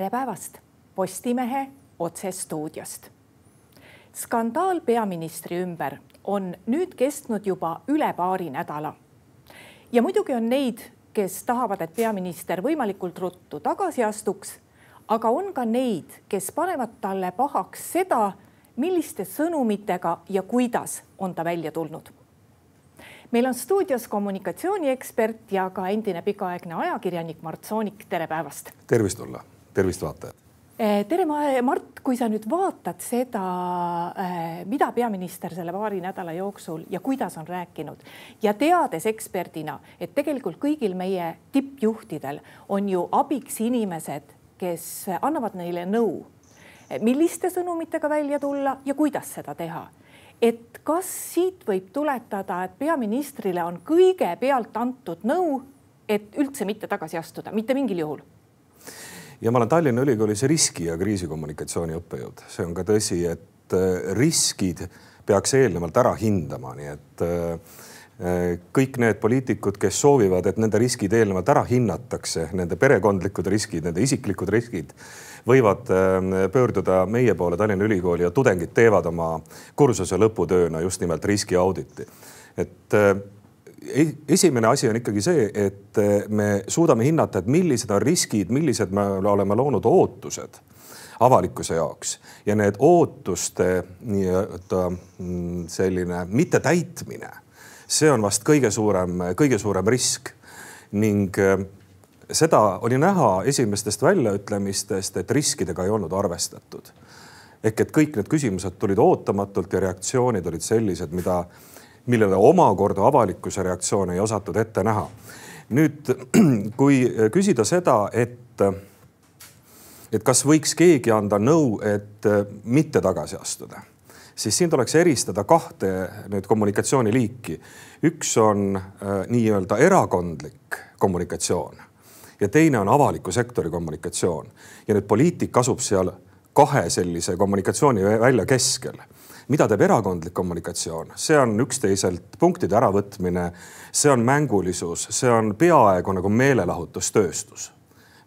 tere päevast Postimehe otsestuudiost. skandaal peaministri ümber on nüüd kestnud juba üle paari nädala. ja muidugi on neid, kes tahavad, et peaminister võimalikult ruttu tagasi astuks. aga on ka neid, kes panevad talle pahaks seda, milliste sõnumitega ja kuidas on ta välja tulnud meil on stuudios kommunikatsiooniekspert ja ka endine pikaaegne ajakirjanik Mart Soonik, tere päevast. tervist, Ulla, tervist vaatajad. Eh, tere, Mart, kui sa nüüd vaatad seda, eh, mida peaminister selle paari nädala jooksul ja kuidas on rääkinud ja teades eksperdina, et tegelikult kõigil meie tippjuhtidel on ju abiks inimesed, kes annavad neile nõu, milliste sõnumitega välja tulla ja kuidas seda teha et kas siit võib tuletada, et peaministrile on kõigepealt antud nõu, et üldse mitte tagasi astuda, mitte mingil juhul? Ja ma olen Tallinna Ülikoolis riski ja kriisikommunikatsiooni õppejõud, see on ka tõsi, et äh, riskid peaks eelnevalt ära hindama, nii et äh, äh, kõik need poliitikud, kes soovivad, et nende riskid eelnevalt ära hinnatakse, nende perekondlikud riskid, nende isiklikud riskid võivad pöörduda meie poole Tallinna Ülikooli ja tudengid teevad oma kursuse lõputööna just nimelt riskiauditi. et esimene asi on ikkagi see, et äh, me suudame hinnata, et millised on riskid, millised me oleme loonud ootused avalikkuse jaoks ja need ootuste nii-öelda mm, selline mittetäitmine, see on vast kõige suurem, kõige suurem risk ning äh, seda oli näha esimestest väljaütlemistest, et riskidega ei olnud arvestatud. ehk et kõik need küsimused tulid ootamatult ja reaktsioonid olid sellised, mida, millele omakorda avalikkuse reaktsioone ei osatud ette näha. nüüd, kui küsida seda, et, et kas võiks keegi anda nõu, et mitte tagasi astuda siis siin tuleks eristada kahte nüüd kommunikatsiooniliiki. üks on äh, nii-öelda erakondlik kommunikatsioon ja teine on avaliku sektori kommunikatsioon. ja nüüd poliitik asub seal kahe sellise kommunikatsiooni välja keskel. Mida teeb erakondlik kommunikatsioon, see on üksteiselt punktide äravõtmine, see on mängulisus, see on peaaegu nagu meelelahutustööstus.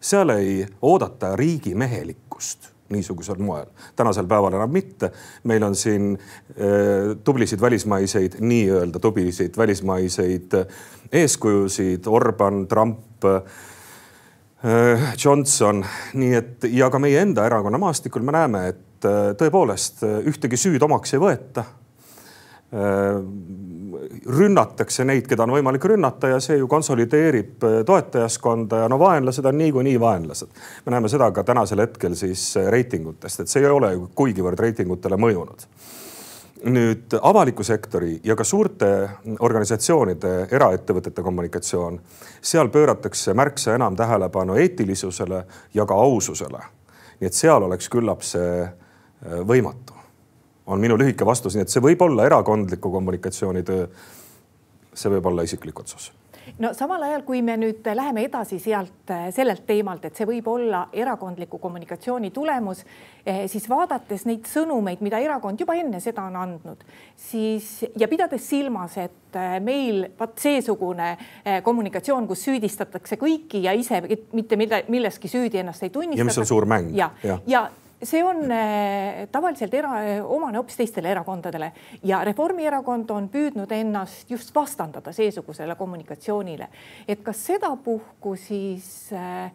seal ei oodata riigimehelikkust niisugusel moel. tänasel päeval enam mitte. meil on siin äh, tublisid välismaiseid, nii-öelda tublisid välismaiseid eeskujusid, Orban, Trump äh,, Äh, Johnson, nii et ja ka meie enda erakonna maastikul me näeme, et äh, tõepoolest äh, ühtegi süüd omaks ei võeta. rünnatakse neid, keda on võimalik rünnata ja see ju konsolideerib toetajaskonda ja no vaenlased on niikuinii vaenlased. me näeme seda ka tänasel hetkel siis reitingutest, et see ei ole ju kuigivõrd reitingutele mõjunud nüüd avaliku sektori ja ka suurte organisatsioonide, eraettevõtete kommunikatsioon, seal pööratakse märksa enam tähelepanu eetilisusele ja ka aususele. nii et seal oleks küllap see äh, võimatu, on minu lühike vastus, nii et see võib olla erakondliku kommunikatsiooni töö. see võib olla isiklik otsus no samal ajal, kui me nüüd läheme edasi sealt äh, sellelt teemalt, et see võib olla erakondliku kommunikatsiooni tulemus, eh, siis vaadates neid sõnumeid, mida erakond juba enne seda on andnud, siis ja pidades silmas, et äh, meil vaat seesugune kommunikatsioon, kus süüdistatakse kõiki ja ise mitte milleski süüdi ennast ei tunnistata. ja mis on suur mäng. ja, ja, ja see on äh, tavaliselt era, omane hoopis teistele erakondadele ja Reformierakond on püüdnud ennast just vastandada seesugusele kommunikatsioonile. et kas sedapuhku siis äh,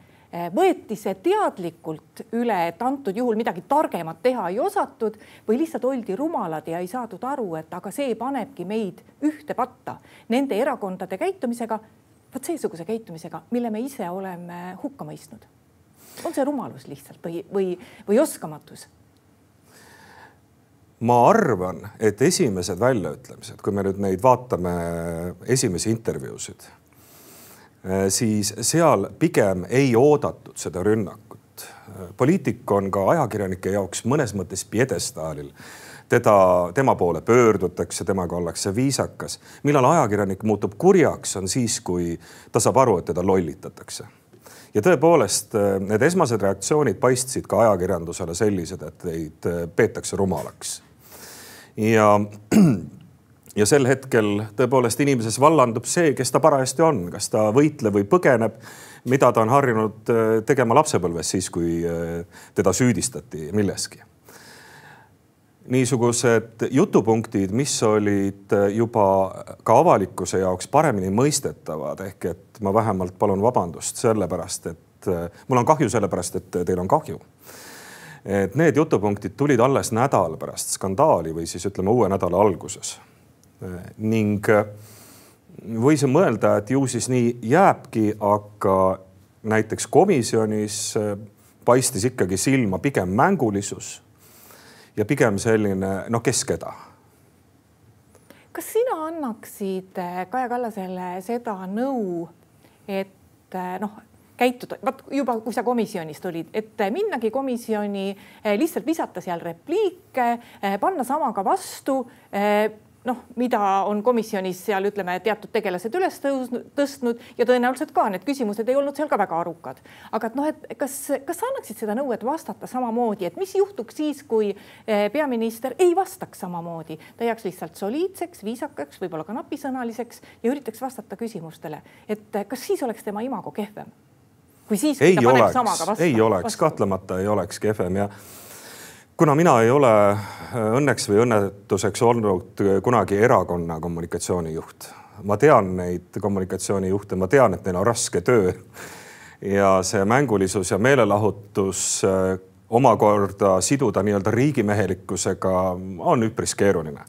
võeti see teadlikult üle, et antud juhul midagi targemat teha ei osatud või lihtsalt oldi rumalad ja ei saadud aru, et aga see panebki meid ühte patta nende erakondade käitumisega, vot seesuguse käitumisega, mille me ise oleme hukka mõistnud on see rumalus lihtsalt või, või, või oskamatus? ma arvan, et esimesed väljaütlemised, kui me nüüd neid vaatame, esimesi intervjuusid, eh, siis seal pigem ei oodatud seda rünnakut. poliitik on ka ajakirjanike jaoks mõnes mõttes pjedestaalil teda, tema poole pöördutakse, temaga ollakse viisakas. millal ajakirjanik muutub kurjaks, on siis, kui ta saab aru, et teda lollitatakse ja tõepoolest äh, need esmased reaktsioonid paistsid ka ajakirjandusele sellised, et neid äh, peetakse rumalaks. ja, ja sel hetkel tõepoolest inimeses vallandub see, kes ta parajasti on, kas ta võitleb või põgeneb, mida ta on harjunud äh, tegema lapsepõlves, siis kui teda süüdistati milleski. Niisugused jutupunktid, mis olid äh, juba ka avalikkuse jaoks paremini mõistetavad, ehk et ma vähemalt palun vabandust sellepärast, et mul on kahju sellepärast, et teil on kahju. Et need jutupunktid tulid alles nädal pärast skandaali või siis ütleme uue nädala alguses. Ning äh, võisin mõelda, et ju siis nii jääbki, aga näiteks komisjonis äh, paistis ikkagi silma pigem mängulisus ja pigem selline noh, kes keda. kas sina annaksid äh, Kaja Kallasele seda nõu, et noh, käituda, vot juba, kui sa komisjonist olid, et minnagi komisjoni lihtsalt visata seal repliike, panna samaga vastu noh, mida on komisjonis seal ütleme, teatud tegelased üles tõusnud, tõstnud ja tõenäoliselt ka need küsimused ei olnud seal ka väga arukad. aga et noh, et kas, kas sa annaksid seda nõu, et vastata samamoodi, et mis juhtuks siis, kui eh, peaminister ei vastaks samamoodi, ta jääks lihtsalt soliidseks, viisakaks, võib-olla ka napisõnaliseks ja üritaks vastata küsimustele, et eh, kas siis oleks tema imago kehvem? kui siis, kui ei ta paneb oleks, samaga vastu. ei oleks, kahtlemata ei oleks kehvem ja kuna mina ei ole äh, õnneks või õnnetuseks olnud kunagi erakonna kommunikatsioonijuht, ma tean neid kommunikatsioonijuhte, ma tean, et neil on raske töö. ja see mängulisus ja meelelahutus äh, omakorda siduda nii-öelda riigimehelikkusega on üpris keeruline.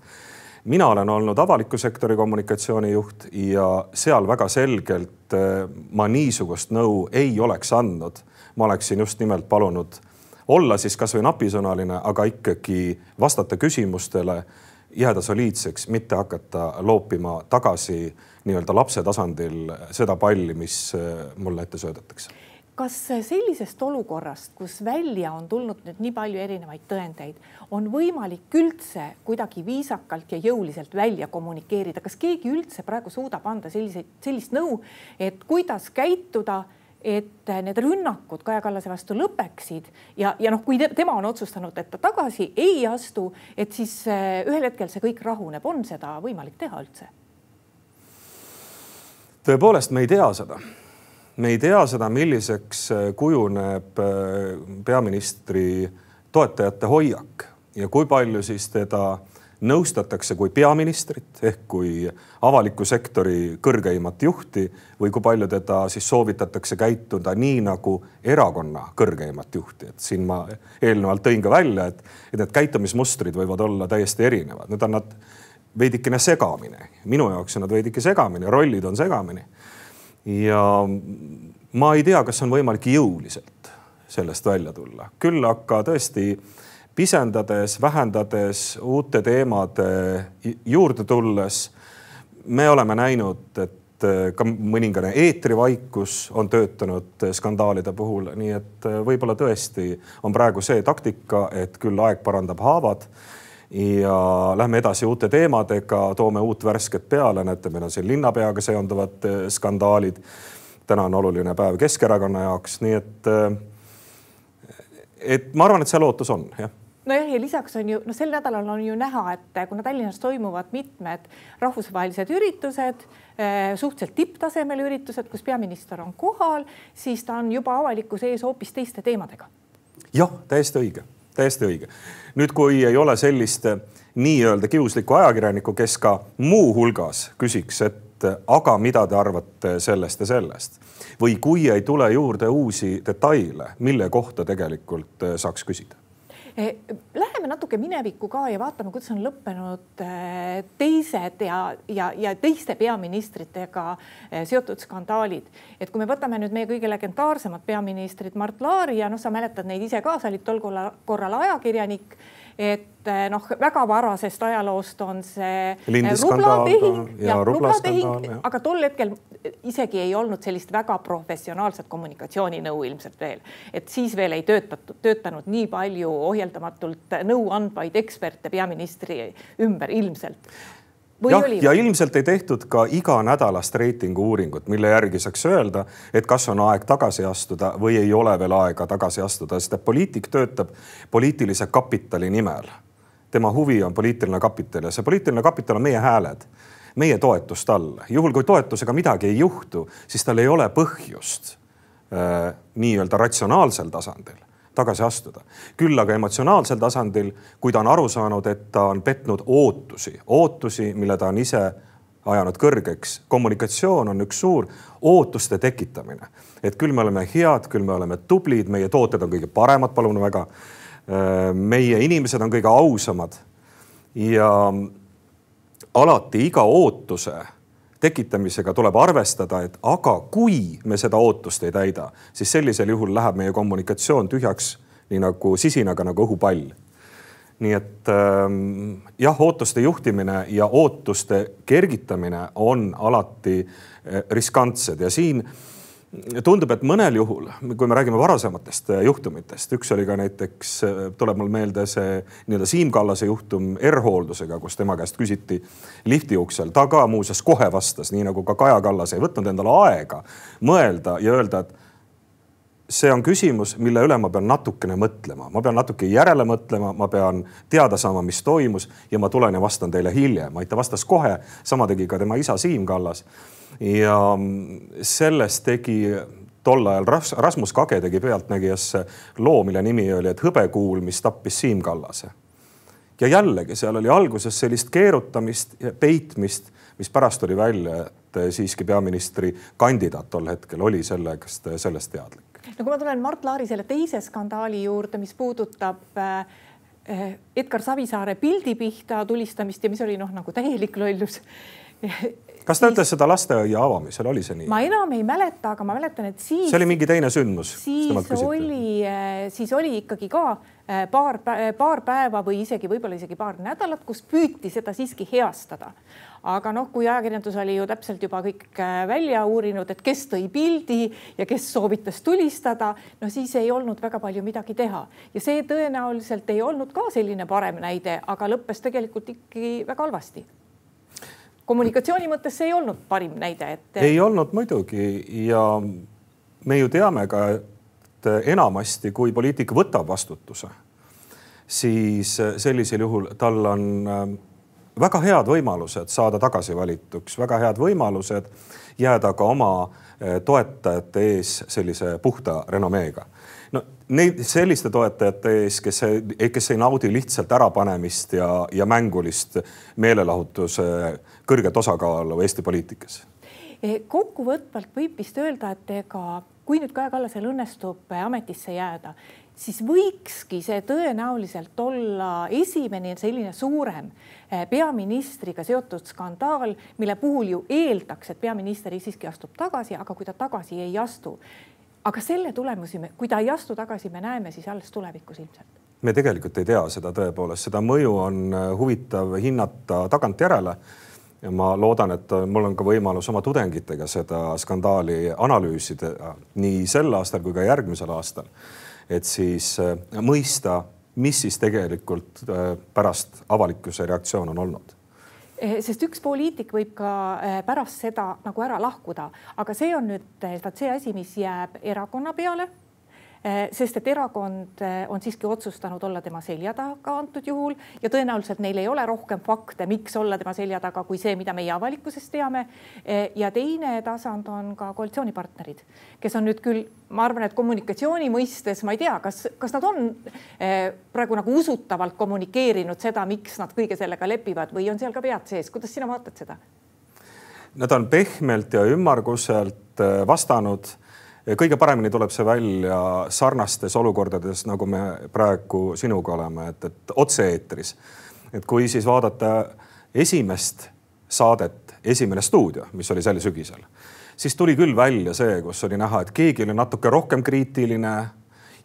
mina olen olnud avaliku sektori kommunikatsioonijuht ja seal väga selgelt äh, ma niisugust nõu ei oleks andnud. ma oleksin just nimelt palunud olla siis kasvõi napisõnaline, aga ikkagi vastata küsimustele, jääda soliidseks, mitte hakata loopima tagasi nii-öelda lapse tasandil seda palli, mis äh, mulle ette söödetakse. Kas sellisest olukorrast, kus välja on tulnud nüüd nii palju erinevaid tõendeid, on võimalik üldse kuidagi viisakalt ja jõuliselt välja kommunikeerida, kas keegi üldse praegu suudab anda selliseid, sellist nõu, et kuidas käituda et need rünnakud Kaja Kallase vastu lõpeksid ja, ja noh, kui tema on otsustanud, et ta tagasi ei astu, et siis eh, ühel hetkel see kõik rahuneb, on seda võimalik teha üldse? tõepoolest, me ei tea seda. me ei tea seda, milliseks eh, kujuneb eh, peaministri toetajate hoiak ja kui palju siis teda nõustatakse kui peaministrit ehk kui avaliku sektori kõrgeimat juhti või kui palju teda siis soovitatakse käituda nii nagu erakonna kõrgeimat juhti, et siin ma eelnevalt tõin ka välja, et, et need käitumismustrid võivad olla täiesti erinevad, nüüd on nad veidikene segamini, minu jaoks on nad veidike segamini, rollid on segamini. ja ma ei tea, kas on võimalik jõuliselt sellest välja tulla, küll aga tõesti pisendades, vähendades, uute teemade juurde tulles. me oleme näinud, et äh, ka mõningane eetrivaikus on töötanud skandaalide puhul, nii et äh, võib-olla tõesti on praegu see taktika, et küll aeg parandab haavad ja lähme edasi uute teemadega, toome uut värsket peale, näete, meil on siin linnapeaga seonduvad äh, skandaalid. täna on oluline päev Keskerakonna jaoks, nii et, et ma arvan, et see lootus on, jah nojah, ja lisaks on ju noh, sel nädalal on ju näha, et kuna Tallinnas toimuvad mitmed rahvusvahelised üritused, eh, suhteliselt tipptasemel üritused, kus peaminister on kohal, siis ta on juba avalikkuse ees hoopis teiste teemadega. jah, täiesti õige, täiesti õige. nüüd, kui ei ole sellist eh, nii-öelda kiuslikku ajakirjanikku, kes ka muuhulgas küsiks, et aga mida te arvate sellest ja sellest või kui ei tule juurde uusi detaile, mille kohta tegelikult eh, saaks küsida Eh, läheme natuke minevikku ka ja vaatame, kuidas on lõppenud eh, teised ja, ja, ja teiste peaministritega eh, seotud skandaalid. et kui me võtame nüüd meie kõige legendaarsemad peaministrid Mart Laari ja noh, sa mäletad neid ise ka, sa olid tol korral ajakirjanik et eh, noh, väga varasest ajaloost on see eh, rublatehing ja, ja rublatehing, aga tol hetkel isegi ei olnud sellist väga professionaalset kommunikatsiooninõu ilmselt veel, et siis veel ei töötatud, töötanud nii palju ohjeldamatult nõu andvaid eksperte peaministri ümber ilmselt. Jah, ja ilmselt ei tehtud ka iganädalast reitingu uuringut, mille järgi saaks öelda, et kas on aeg tagasi astuda või ei ole veel aega tagasi astuda, sest et poliitik töötab poliitilise kapitali nimel. Tema huvi on poliitiline kapital ja see poliitiline kapital on meie hääled, meie toetus talle. juhul kui toetusega midagi ei juhtu, siis tal ei ole põhjust äh, nii-öelda ratsionaalsel tasandil tagasi astuda. küll aga emotsionaalsel tasandil, kui ta on aru saanud, et ta on petnud ootusi, ootusi, mille ta on ise ajanud kõrgeks. kommunikatsioon on üks suur ootuste tekitamine, et küll me oleme head, küll me oleme tublid, meie tooted on kõige paremad, palun väga. meie inimesed on kõige ausamad ja alati iga ootuse tekitamisega tuleb arvestada, et aga kui me seda ootust ei täida, siis sellisel juhul läheb meie kommunikatsioon tühjaks, nii nagu sisinaga nagu õhupall. Nii et ähm, jah, ootuste juhtimine ja ootuste kergitamine on alati äh, riskantsed ja siin tundub, et mõnel juhul, kui me räägime varasematest äh, juhtumitest, üks oli ka näiteks, äh, tuleb mul meelde see nii-öelda Siim Kallase juhtum R-hooldusega, kus tema käest küsiti lifti uksel, ta ka muuseas kohe vastas, nii nagu ka Kaja Kallas ei võtnud endale aega mõelda ja öelda, et see on küsimus, mille üle ma pean natukene mõtlema, ma pean natuke järele mõtlema, ma pean teada saama, mis toimus ja ma tulen ja vastan teile hiljem. ta vastas kohe, sama tegi ka tema isa Siim Kallas. ja sellest tegi tol ajal Ras Rasmus Kage tegi Pealtnägijasse loo, mille nimi oli, et hõbekuul, mis tappis Siim Kallase. ja jällegi seal oli alguses sellist keerutamist ja peitmist, mis pärast tuli välja, et siiski peaministri kandidaat tol hetkel oli sellest, sellest teadlik no kui ma tulen Mart Laari selle teise skandaali juurde, mis puudutab äh, äh, Edgar Savisaare pildi pihta tulistamist ja mis oli noh, nagu täielik lollus kas ta ütles seda lasteaia avamisel, oli see nii? ma enam ei mäleta, aga ma mäletan, et siis. see oli mingi teine sündmus. siis oli, äh, siis oli ikkagi ka paar, paar päeva või isegi võib-olla isegi paar nädalat, kus püüti seda siiski heastada aga noh, kui ajakirjandus oli ju täpselt juba kõik äh, välja uurinud, et kes tõi pildi ja kes soovitas tulistada, no siis ei olnud väga palju midagi teha ja see tõenäoliselt ei olnud ka selline parem näide, aga lõppes tegelikult ikkagi väga halvasti kommunikatsiooni mõttes see ei olnud parim näide, et. ei olnud muidugi ja me ju teame ka, et enamasti, kui poliitik võtab vastutuse, siis sellisel juhul tal on väga head võimalused saada tagasi valituks, väga head võimalused jääda ka oma eh, toetajate ees sellise puhta renomeega. no neid selliste toetajate ees, kes, kes ei naudi lihtsalt ärapanemist ja, ja mängulist meelelahutuse kõrget osakaalu Eesti poliitikas eh, kokkuvõtvalt võib vist öelda, et ega kui nüüd Kaja Kallasel õnnestub ametisse jääda, siis võikski see tõenäoliselt olla esimene selline suurem eh, peaministriga seotud skandaal, mille puhul ju eeldaks, et peaminister siiski astub tagasi, aga kui ta tagasi ei astu, aga selle tulemusi, kui ta ei astu tagasi, me näeme siis alles tulevikus ilmselt. Me tegelikult ei tea seda tõepoolest, seda mõju on eh, huvitav hinnata tagantjärele. Ja ma loodan, et mul on ka võimalus oma tudengitega seda skandaali analüüsida nii sel aastal kui ka järgmisel aastal et siis äh, mõista, mis siis tegelikult äh, pärast avalikkuse reaktsioon on olnud. Eh, sest üks poliitik võib ka äh, pärast seda nagu ära lahkuda, aga see on nüüd vaat see asi, mis jääb erakonna peale sest et erakond eh, on siiski otsustanud olla tema selja taga antud juhul ja tõenäoliselt neil ei ole rohkem fakte, miks olla tema selja taga, kui see, mida meie avalikkuses teame. Eh, ja teine tasand on ka koalitsioonipartnerid, kes on nüüd küll, ma arvan, et kommunikatsiooni mõistes ma ei tea, kas, kas nad on praegu nagu usutavalt kommunikeerinud seda, miks nad kõige sellega lepivad või on seal ka pead sees, kuidas sina vaatad seda? Nad on pehmelt ja ümmarguselt vastanud kõige paremini tuleb see välja sarnastes olukordades, nagu me praegu sinuga oleme, et, et otse-eetris. et kui siis vaadata esimest saadet Esimene stuudio, mis oli sel sügisel, siis tuli küll välja see, kus oli näha, et keegi oli natuke rohkem kriitiline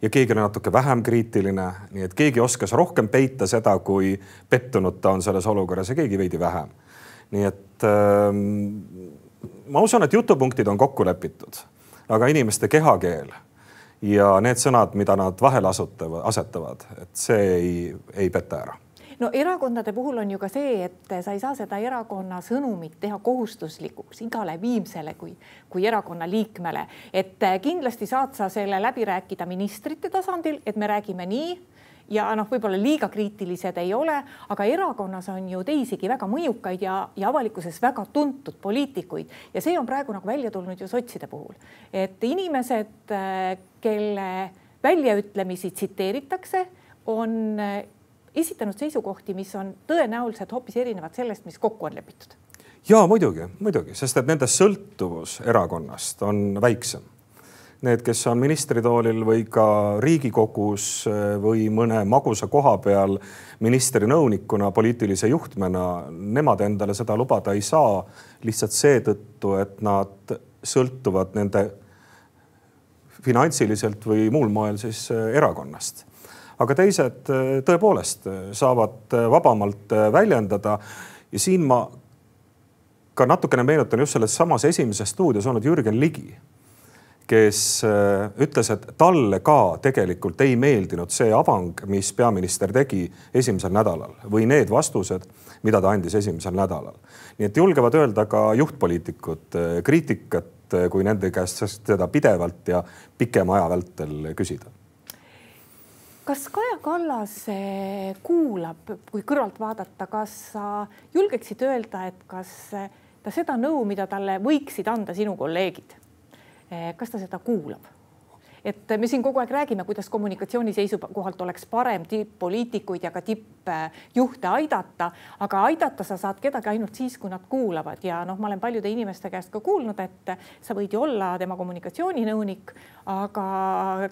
ja keegi oli natuke vähem kriitiline, nii et keegi oskas rohkem peita seda, kui pettunud ta on selles olukorras ja keegi veidi vähem. nii et ähm, ma usun, et jutupunktid on kokku lepitud aga inimeste kehakeel ja need sõnad, mida nad vahele asutavad, asetavad, et see ei, ei peta ära. No erakondade puhul on ju ka see, et sa ei saa seda erakonna sõnumit teha kohustuslikuks igale viimsele kui, kui erakonna liikmele, et kindlasti saad sa selle läbi rääkida ministrite tasandil, et me räägime nii ja noh, võib-olla liiga kriitilised ei ole, aga erakonnas on ju teisigi väga mõjukaid ja, ja avalikkuses väga tuntud poliitikuid. Ja see on praegu nagu välja tulnud ju sotside puhul, et inimesed, äh, kelle väljaütlemisi tsiteeritakse, on äh, esitanud seisukohti, mis on tõenäoliselt hoopis erinevad sellest, mis kokku on lepitud. Ja muidugi, muidugi, sest et nende sõltuvus erakonnast on väiksem need, kes on ministritoolil või ka Riigikogus eh, või mõne magusa koha peal ministri nõunikuna, poliitilise juhtmena, nemad endale seda lubada ei saa lihtsalt seetõttu, et nad sõltuvad nende finantsiliselt või muul moel siis eh, erakonnast. aga teised eh, tõepoolest saavad vabamalt väljendada ja siin ma ka natukene meenutan just selles samas Esimeses stuudios olnud Jürgen Ligi kes äh, ütles, et talle ka tegelikult ei meeldinud see avang, mis peaminister tegi esimesel nädalal või need vastused, mida ta andis esimesel nädalal. nii et julgevad öelda ka juhtpoliitikud äh, kriitikat, äh, kui nende käest seda pidevalt ja pikema aja vältel küsida kas Kaja Kallas kuulab, kui kõrvalt vaadata, kas sa julgeksid öelda, et kas ta seda nõu, mida talle võiksid anda sinu kolleegid kas ta seda kuulab? et me siin kogu aeg räägime, kuidas kommunikatsiooni seisukohalt oleks parem tipp-poliitikuid ja ka tippjuhte aidata, aga aidata sa saad kedagi ainult siis, kui nad kuulavad ja noh, ma olen paljude inimeste käest ka kuulnud, et sa võid ju olla tema kommunikatsiooninõunik, aga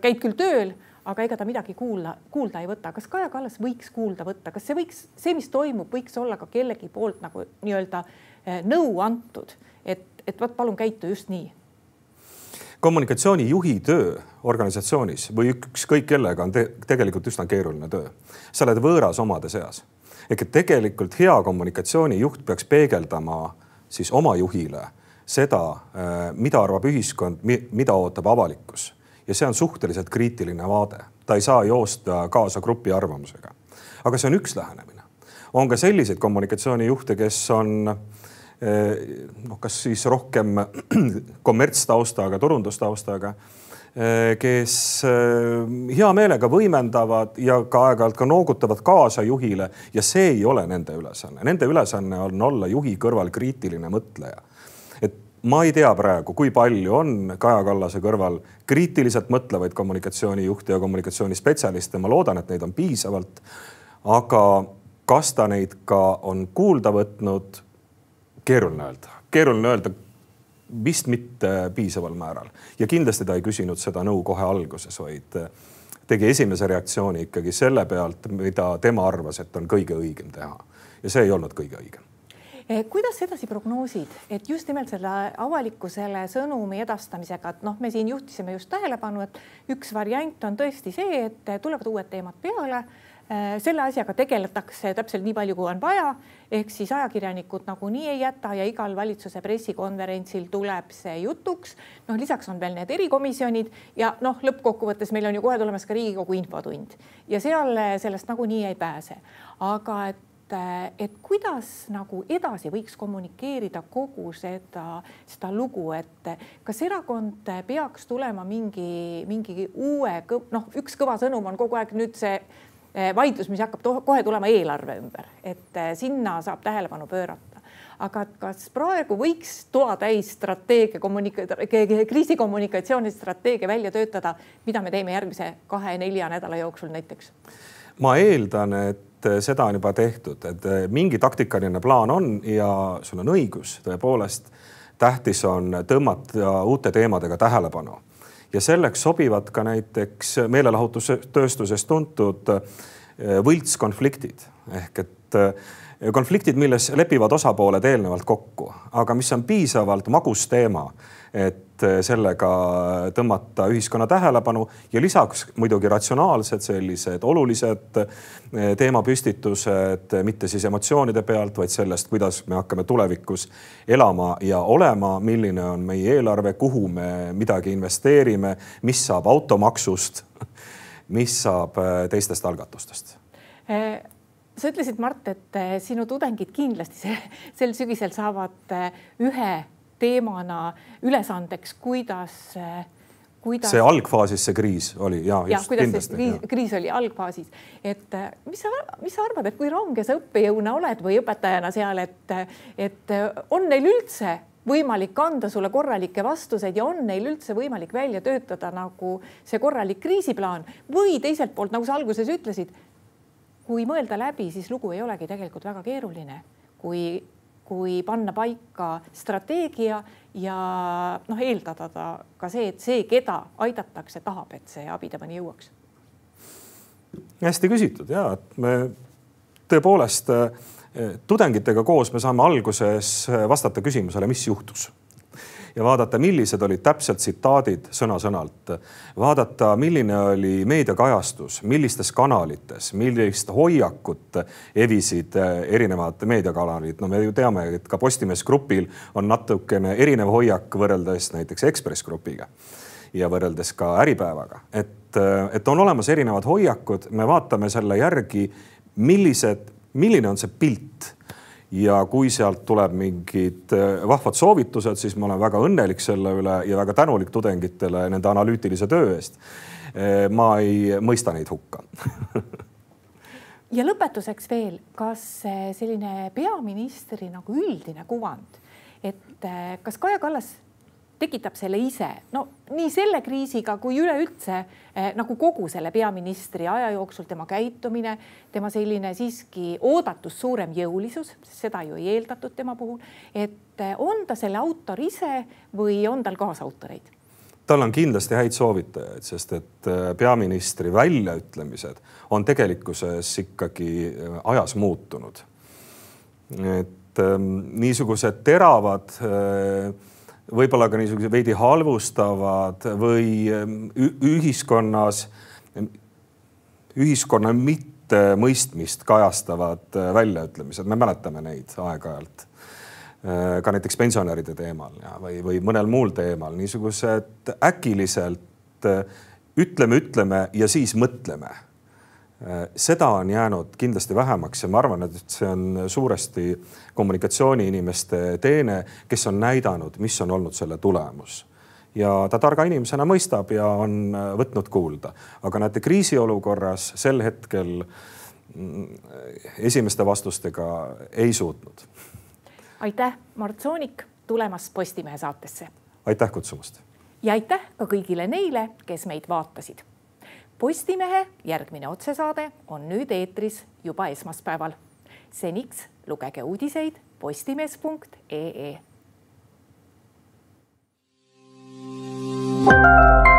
käid küll tööl, aga ega ta midagi kuula, kuulda ei võta. kas Kaja Kallas võiks kuulda võtta, kas see võiks, see, mis toimub, võiks olla ka kellegi poolt nagu nii-öelda eh, nõu antud, et, et vot palun käitu just nii kommunikatsioonijuhi töö organisatsioonis või ükskõik kellega on te tegelikult üsna keeruline töö. sa oled võõras omade seas. ehk et tegelikult hea kommunikatsioonijuht peaks peegeldama siis oma juhile seda, äh, mida arvab ühiskond, mida ootab avalikkus. ja see on suhteliselt kriitiline vaade, ta ei saa joosta kaasa grupi arvamusega. aga see on üks lähenemine. on ka selliseid kommunikatsioonijuhte, kes on Eh, noh, kas siis rohkem kommertstaustaga, turundustaustaga, eh, kes eh, hea meelega võimendavad ja ka aeg-ajalt ka noogutavad kaasa juhile ja see ei ole nende ülesanne. Nende ülesanne on olla juhi kõrval kriitiline mõtleja. ma ei tea praegu, kui palju on Kaja Kallase kõrval kriitiliselt mõtlevaid kommunikatsioonijuhte ja kommunikatsioonispetsialiste, ma loodan, et neid on piisavalt. aga kas ta neid ka on kuulda võtnud keeruline öelda, keeruline öelda vist mitte piisaval määral. Ja kindlasti ta ei küsinud seda nõu kohe alguses, vaid äh, tegi esimese reaktsiooni ikkagi selle pealt, mida tema arvas, et on kõige õigem teha. Ja see ei olnud kõige õigem. Eh, kuidas edasi prognoosid, et just nimelt selle avalikkusele sõnumi edastamisega, et noh, me siin juhtisime just tähelepanu, et üks variant on tõesti see, et tulevad uued teemad peale selle asjaga tegeletakse täpselt nii palju, kui on vaja, ehk siis ajakirjanikud nagunii ei jäta ja igal valitsuse pressikonverentsil tuleb see jutuks. noh, lisaks on veel need erikomisjonid ja noh, lõppkokkuvõttes meil on ju kohe tulemas ka Riigikogu infotund ja seal sellest nagunii ei pääse. aga et et kuidas nagu edasi võiks kommunikeerida kogu seda, seda lugu, et kas erakond peaks tulema mingi, mingi uue, noh, üks kõva sõnum on kogu aeg nüüd see vaidlus, mis hakkab kohe tulema eelarve ümber, et eh, sinna saab tähelepanu pöörata. aga kas praegu võiks toatäis strateegia kommunika-, kriisikommunikatsiooni strateegia välja töötada, mida me teeme järgmise kahe-nelja nädala jooksul näiteks? ma eeldan, et seda on juba tehtud, et eh, mingi taktikaline plaan on ja sul on õigus, tõepoolest tähtis on tõmmata uute teemadega tähelepanu ja selleks sobivad ka näiteks meelelahutustööstuses tuntud eh, võltskonfliktid. Ehk et eh, konfliktid, milles lepivad osapooled eelnevalt kokku, aga mis on piisavalt magus teema, et eh, sellega tõmmata ühiskonna tähelepanu ja lisaks muidugi ratsionaalsed sellised olulised eh, teemapüstitused, mitte siis emotsioonide pealt, vaid sellest, kuidas me hakkame tulevikus elama ja olema, milline on meie eelarve, kuhu me midagi investeerime, mis saab automaksust, mis saab eh, teistest algatustest. Sa ütlesid, Mart, et sinu tudengid kindlasti sel sügisel saavad ühe teemana ülesandeks, kuidas, kuidas. see algfaasis see kriis oli. Ja, ja just kindlasti, kriis, kriis oli algfaasis, et äh, mis sa, mis sa arvad, et kui range sa õppejõuna oled või õpetajana seal, et, et on neil üldse võimalik anda sulle korralikke vastuseid ja on neil üldse võimalik välja töötada nagu see korralik kriisiplaan? Või teiselt poolt, nagu sa alguses ütlesid, kui mõelda läbi, siis lugu ei olegi tegelikult väga keeruline, kui kui panna paika strateegia ja noh, eeldada ta ka see, et see, keda aidatakse, tahab, et see abi temani jõuaks. hästi küsitud ja et me tõepoolest eh, tudengitega koos me saame alguses vastata küsimusele, mis juhtus ja vaadata, millised olid täpselt tsitaadid sõna-sõnalt. vaadata, milline oli meediakajastus, millistes kanalites, millist hoiakut evisid eh, erinevad meediakanalid. no me ju teame, et ka Postimees Grupil on natukene erinev hoiak võrreldes näiteks Ekspress Grupiga ja võrreldes ka Äripäevaga, et, eh, et on olemas erinevad hoiakud, me vaatame selle järgi, millised, milline on see pilt ja kui sealt tuleb mingid äh, vahvad soovitused, siis ma olen väga õnnelik selle üle ja väga tänulik tudengitele nende analüütilise töö eest. Äh, ma ei mõista neid hukka ja lõpetuseks veel, kas selline peaministri nagu üldine kuvand, et äh, kas Kaja Kallas tekitab selle ise, no nii selle kriisiga kui üleüldse eh, nagu kogu selle peaministri aja jooksul tema käitumine, tema selline siiski oodatust suurem jõulisus, seda ju ei eeldatud tema puhul. et eh, on ta selle autor ise või on tal kaasautoreid? tal on kindlasti häid soovitajaid, sest et eh, peaministri väljaütlemised on tegelikkuses ikkagi ajas muutunud. et ähm, niisugused teravad äh, võib-olla ka niisugused veidi halvustavad või ähm, ühiskonnas, ühiskonna mittemõistmist kajastavad äh, väljaütlemised, me mäletame neid aeg-ajalt. Äh, ka näiteks pensionäride teemal ja, või, või mõnel muul teemal, niisugused äkiliselt äh, ütleme, ütleme ja siis mõtleme seda on jäänud kindlasti vähemaks ja ma arvan, et see on suuresti kommunikatsiooniinimeste teene, kes on näidanud, mis on olnud selle tulemus ja ta targa inimesena mõistab ja on äh, võtnud kuulda, aga näete kriisiolukorras sel hetkel mm, esimeste vastustega ei suutnud. aitäh, Mart Soonik tulemast Postimehe saatesse. aitäh kutsumast. ja aitäh ka kõigile neile, kes meid vaatasid Postimehe järgmine otsesaade on nüüd eetris juba esmaspäeval. seniks lugege uudiseid postimees.ee. thank you